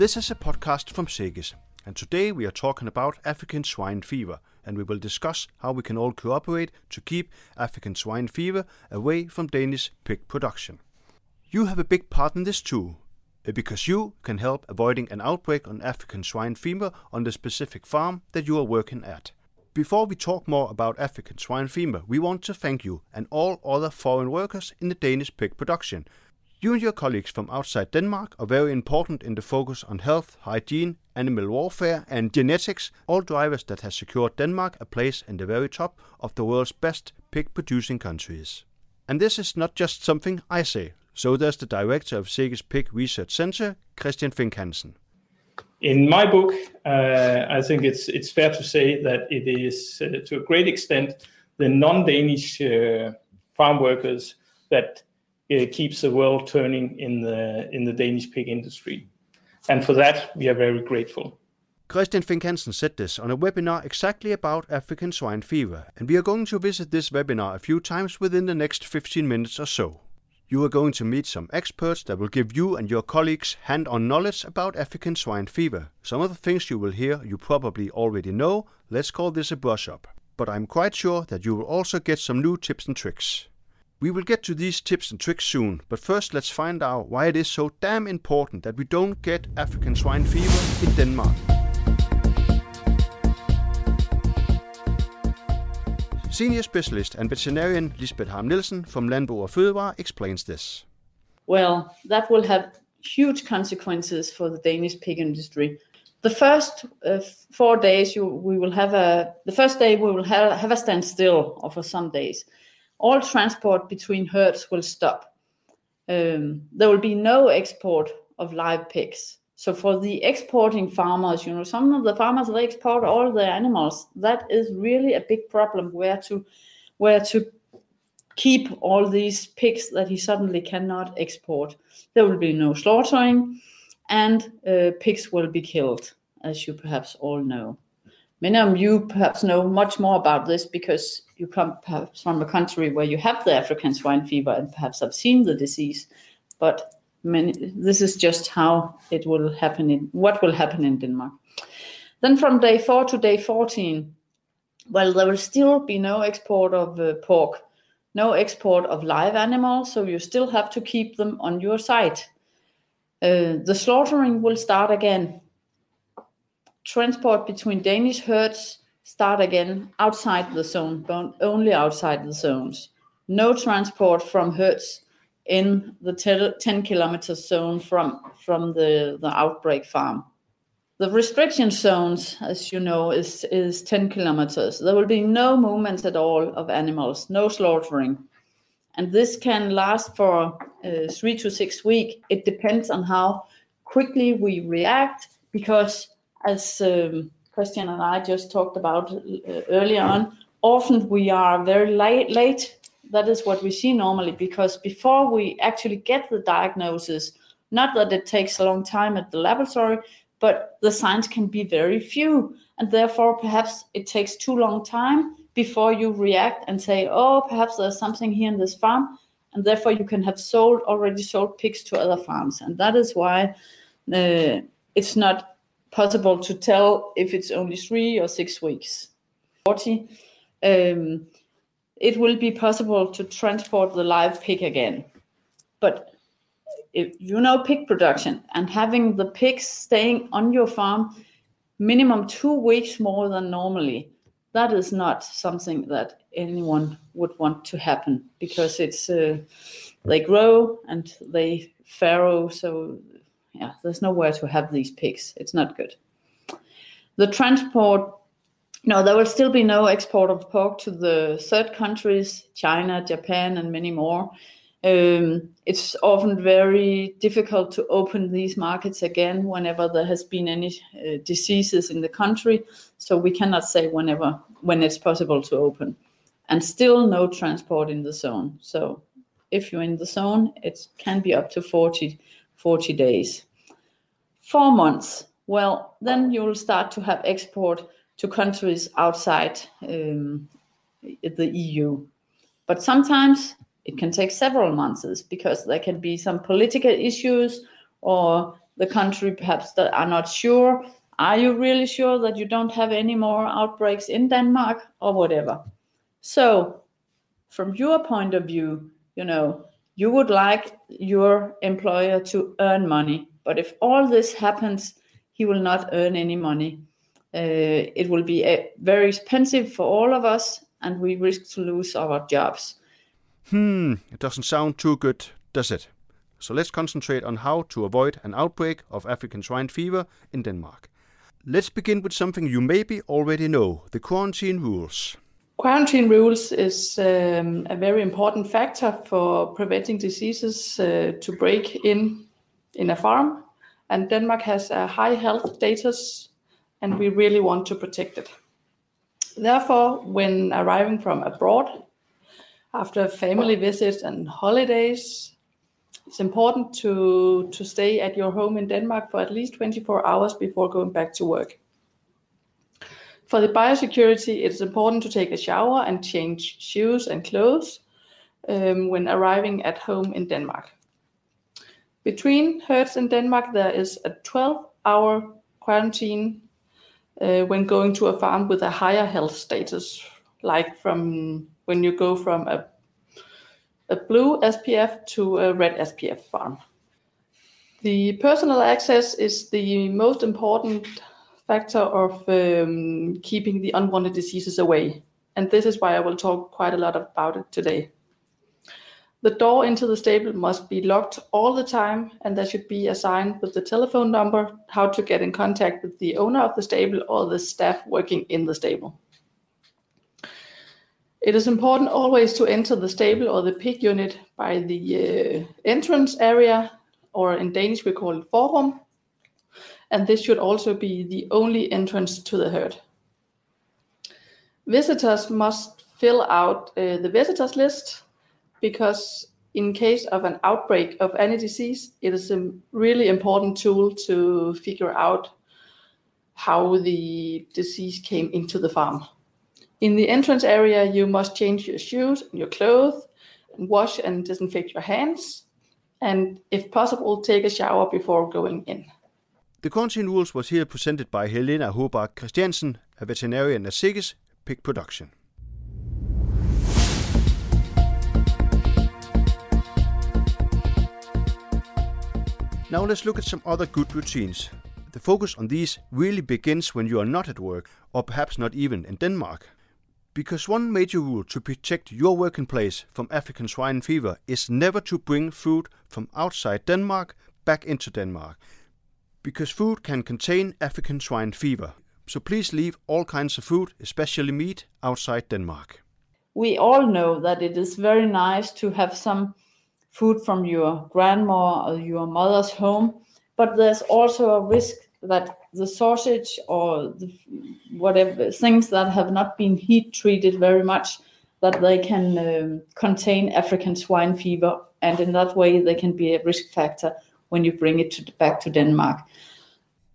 This is a podcast from SEGES, and today we are talking about African swine fever, and we will discuss how we can all cooperate to keep African swine fever away from Danish pig production. You have a big part in this too, uh, because you can help avoiding an outbreak on African swine fever on the specific farm that you are working at. Before we talk more about African swine fever, we want to thank you and all other foreign workers in the Danish pig production. You and your colleagues from outside Denmark are very important in the focus on health, hygiene, animal warfare, and genetics, all drivers that have secured Denmark a place in the very top of the world's best pig producing countries. And this is not just something I say, so does the director of SEGES Pig Research Center, Christian Fink Hansen. In my book, uh, I think it's it's fair to say that it is uh, to a great extent the non-Danish uh, farm workers that keeps the world turning in the in the Danish pig industry, and for that we are very grateful. Christian Fink Hansen said this on a webinar exactly about African swine fever, and we are going to visit this webinar a few times within the next 15 minutes or so. You are going to meet some experts that will give you and your colleagues hand on knowledge about African swine fever. Some of the things you will hear you probably already know. Let's call this a brush up. But I'm quite sure that you will also get some new tips and tricks. We will get to these tips and tricks soon, but first let's find out why it is so damn important that we don't get African swine fever in Denmark. Senior specialist and veterinarian Lisbeth Harm Nielsen from Landbrug og Fødevarer explains this. Well, that will have huge consequences for the Danish pig industry. The first uh, four days, you, we will have a. The first day we will have, have a standstill, or for some days, all transport between herds will stop. Um, there will be no export of live pigs. So for the exporting farmers, you know, some of the farmers they export all their animals. That is really a big problem. Where to, where to keep all these pigs that he suddenly cannot export. There will be no slaughtering, and uh, pigs will be killed, as you perhaps all know. Many of you perhaps know much more about this because you come perhaps from a country where you have the African swine fever and perhaps have seen the disease. But many, this is just how it will happen in what will happen in Denmark. Then from day four to day 14, well, there will still be no export of uh, pork, no export of live animals, so you still have to keep them on your site. Uh, the slaughtering will start again. Transport between Danish herds start again outside the zone, but only outside the zones. No transport from herds in the 10 kilometer zone from, from the, the outbreak farm. The restriction zones, as you know, is, is 10 kilometers. There will be no movement at all of animals, no slaughtering. And this can last for uh, three to six weeks. It depends on how quickly we react, because as um, Christian and I just talked about uh, earlier on, often we are very late, late that is what we see normally because before we actually get the diagnosis, not that it takes a long time at the laboratory, but the signs can be very few. And therefore, perhaps it takes too long time before you react and say, oh, perhaps there's something here in this farm. And therefore, you can have sold already sold pigs to other farms. And that is why uh, it's not possible to tell if it's only three or six weeks. 40. Um, it will be possible to transport the live pig again. But if you know pig production and having the pigs staying on your farm minimum two weeks more than normally, that is not something that anyone would want to happen because it's uh, they grow and they farrow. So yeah, there's nowhere to have these pigs. It's not good. The transport no, there will still be no export of pork to the third countries, China, Japan, and many more. Um, it's often very difficult to open these markets again whenever there has been any uh, diseases in the country. So we cannot say whenever when it's possible to open, and still no transport in the zone. So if you're in the zone, it can be up to 40, 40 days. Four months. Well, then you will start to have export to countries outside um, the EU. But sometimes it can take several months because there can be some political issues or the country perhaps that are not sure. Are you really sure that you don't have any more outbreaks in Denmark or whatever? So, from your point of view, you know, you would like your employer to earn money, but if all this happens, he will not earn any money. Uh, it will be very expensive for all of us, and we risk to lose our jobs. Hmm, it doesn't sound too good, does it? So let's concentrate on how to avoid an outbreak of African swine fever in Denmark. Let's begin with something you maybe already know the quarantine rules. Quarantine rules is um, a very important factor for preventing diseases uh, to break in in a farm, and Denmark has a high health status, and we really want to protect it. Therefore, when arriving from abroad, after family visits and holidays, it's important to, to stay at your home in Denmark for at least 24 hours before going back to work. For the biosecurity, it's important to take a shower and change shoes and clothes um, when arriving at home in Denmark. Between herds in Denmark, there is a 12 hour quarantine uh, when going to a farm with a higher health status, like from when you go from a, a blue SPF to a red SPF farm. The personal access is the most important factor of um, keeping the unwanted diseases away. And this is why I will talk quite a lot about it today. The door into the stable must be locked all the time, and there should be a sign with the telephone number how to get in contact with the owner of the stable or the staff working in the stable. It is important always to enter the stable or the pig unit by the uh, entrance area, or in Danish we call it forrum, and this should also be the only entrance to the herd. Visitors must fill out uh, the visitors list because in case of an outbreak of any disease, it is a really important tool to figure out how the disease came into the farm. In the entrance area, you must change your shoes and your clothes, and wash and disinfect your hands, and if possible, take a shower before going in. The quarantine rules was here presented by Helena Houbak Kristiansen, a veterinarian at SEGES Pig Production. Now let's look at some other good routines. The focus on these really begins when you are not at work, or perhaps not even in Denmark. Because one major rule to protect your working place from African swine fever is never to bring food from outside Denmark back into Denmark. Because food can contain African swine fever. So please leave all kinds of food, especially meat, outside Denmark. We all know that it is very nice to have some food from your grandma or your mother's home, but there's also a risk that the sausage or the, whatever things that have not been heat treated very much that they can um, contain African swine fever, and in that way they can be a risk factor when you bring it to, back to Denmark.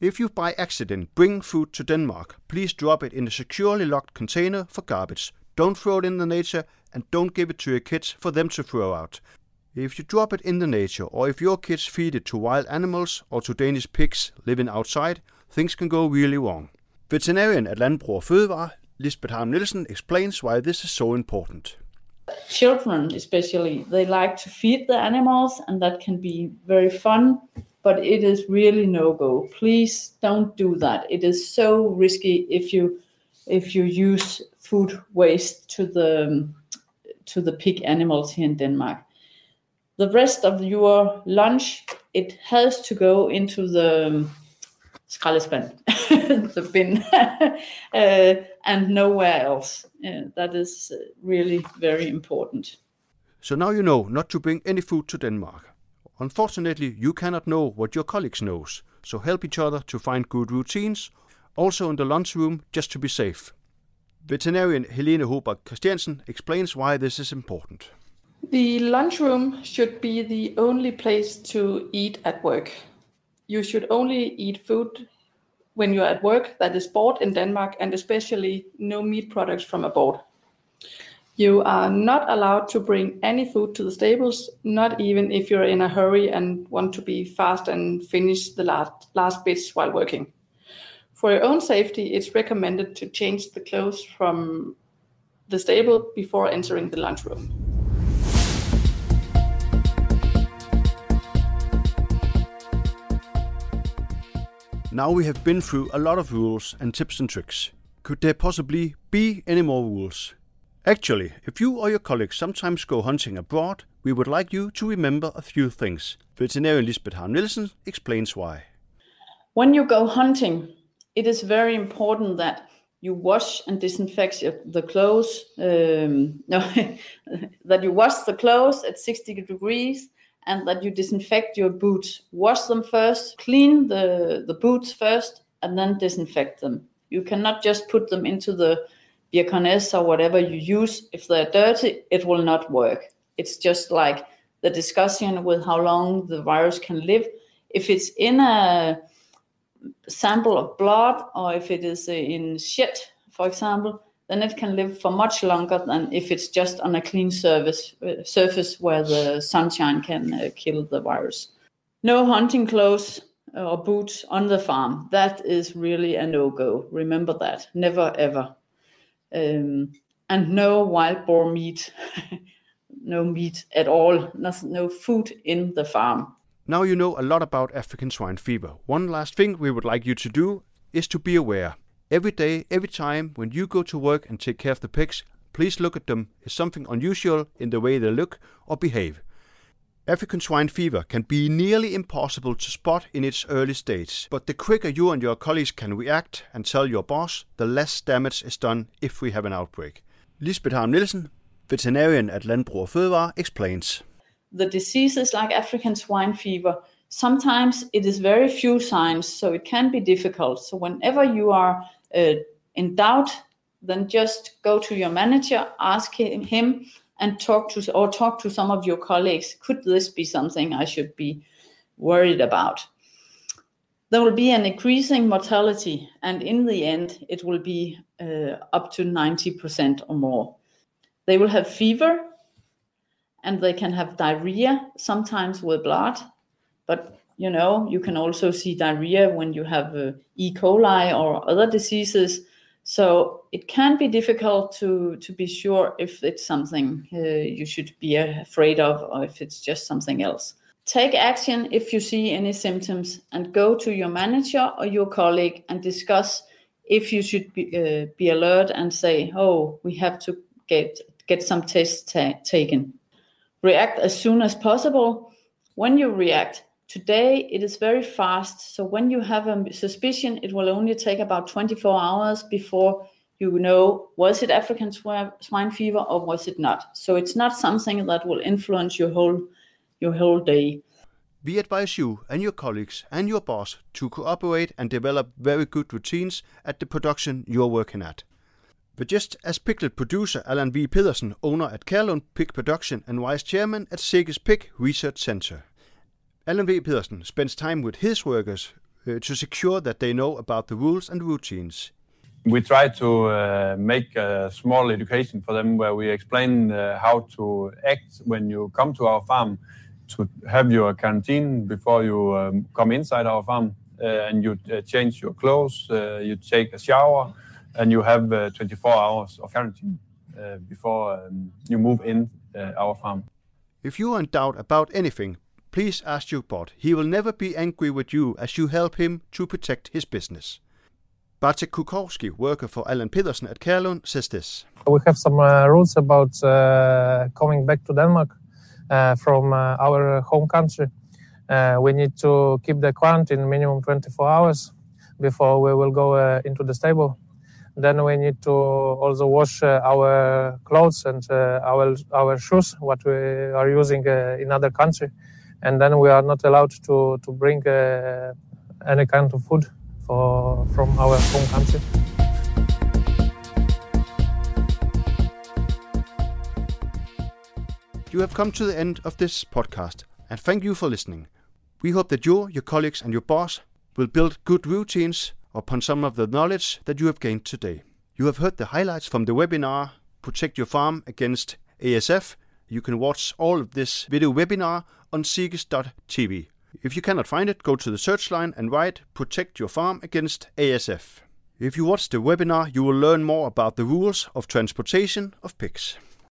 If you by accident bring food to Denmark, please drop it in a securely locked container for garbage. Don't throw it in the nature and don't give it to your kids for them to throw out. If you drop it in the nature, or if your kids feed it to wild animals or to Danish pigs living outside, things can go really wrong. Veterinarian at Landbrug Fødevarer, Lisbeth Harm Nielsen, explains why this is so important. Children, especially, they like to feed the animals, and that can be very fun, but it is really no go. Please don't do that. It is so risky if you if you use food waste to the to the pig animals here in Denmark the rest of your lunch it has to go into the um, skraldespand, the bin, uh, and nowhere else. Uh, that is really very important. So now you know not to bring any food to Denmark. Unfortunately, you cannot know what your colleagues knows, so help each other to find good routines, also in the lunchroom, just to be safe. Veterinarian Helena Houbak Kristiansen explains why this is important. The lunchroom should be the only place to eat at work. You should only eat food when you're at work that is bought in Denmark and especially no meat products from abroad. You are not allowed to bring any food to the stables, not even if you're in a hurry and want to be fast and finish the last, last bits while working. For your own safety, it's recommended to change the clothes from the stable before entering the lunchroom. Now we have been through a lot of rules and tips and tricks. Could there possibly be any more rules? Actually, if you or your colleagues sometimes go hunting abroad, we would like you to remember a few things. Veterinarian Lisbeth Harm Nielsen explains why. When you go hunting, it is very important that you wash and disinfect the clothes. Um, no, that you wash the clothes at 60 degrees and that you disinfect your boots. Wash them first, clean the, the boots first, and then disinfect them. You cannot just put them into the Bioconess or whatever you use. If they're dirty, it will not work. It's just like the discussion with how long the virus can live. If it's in a sample of blood or if it is in shit, for example, then it can live for much longer than if it's just on a clean surface, uh, surface where the sunshine can uh, kill the virus. No hunting clothes or boots on the farm. That is really a no-go. Remember that. Never ever. Um, and no wild boar meat. no meat at all. No, no food in the farm. Now you know a lot about African swine fever. One last thing we would like you to do is to be aware. Every day, every time when you go to work and take care of the pigs, please look at them. Is something unusual in the way they look or behave? African swine fever can be nearly impossible to spot in its early stage, but the quicker you and your colleagues can react and tell your boss, the less damage is done if we have an outbreak. Lisbeth Harm Nielsen, veterinarian at Landbrug Fødevarer, explains the diseases like African swine fever, sometimes it is very few signs, so it can be difficult. So whenever you are uh, in doubt, then just go to your manager, ask him, and talk to or talk to some of your colleagues. Could this be something I should be worried about? There will be an increasing mortality, and in the end, it will be uh, up to 90% or more. They will have fever, and they can have diarrhea, sometimes with blood. But you know, you can also see diarrhea when you have uh, E. coli or other diseases. So it can be difficult to to be sure if it's something uh, you should be afraid of or if it's just something else. Take action if you see any symptoms and go to your manager or your colleague and discuss if you should be, uh, be alert and say, "Oh, we have to get get some tests ta- taken." react as soon as possible. When you react, today it is very fast. So when you have a suspicion, it will only take about 24 hours before you know was it African swine fever or was it not. So it's not something that will influence your whole your whole day. We advise you and your colleagues and your boss to cooperate and develop very good routines at the production you're working at. But just as Piglet producer Allan V. Pedersen, owner at Kærlund Pig Production and vice chairman at SEGES Pig Research Center. Allan V. Pedersen spends time with his workers uh, to secure that they know about the rules and routines. We try to uh, make a small education for them where we explain uh, how to act when you come to our farm, to have your quarantine before you um, come inside our farm, uh, and you uh, change your clothes, uh, you take a shower, and you have uh, 24 hours of quarantine uh, before um, you move in our farm. If you are in doubt about anything, please ask your bot. He will never be angry with you as you help him to protect his business. Bartek Kukowski, worker for Allan Pedersen at Kærlund, says this. We have some uh, rules about uh, coming back to Denmark uh, from our home country. we need to keep the quarantine minimum 24 hours before we will go into the stable. Then we need to also wash uh, our clothes and uh, our our shoes, what we are using uh, in other country, and then we are not allowed to to bring uh, any kind of food for from our home country. You have come to the end of this podcast, and thank you for listening. We hope that you, your colleagues, and your boss will build good routines upon some of the knowledge that you have gained today. You have heard the highlights from the webinar Protect Your Farm Against ASF, you can watch all of this video webinar on SEGES.tv. If you cannot find it, go to the search line and write Protect Your Farm Against ASF. If you watch the webinar, you will learn more about the rules of transportation of pigs.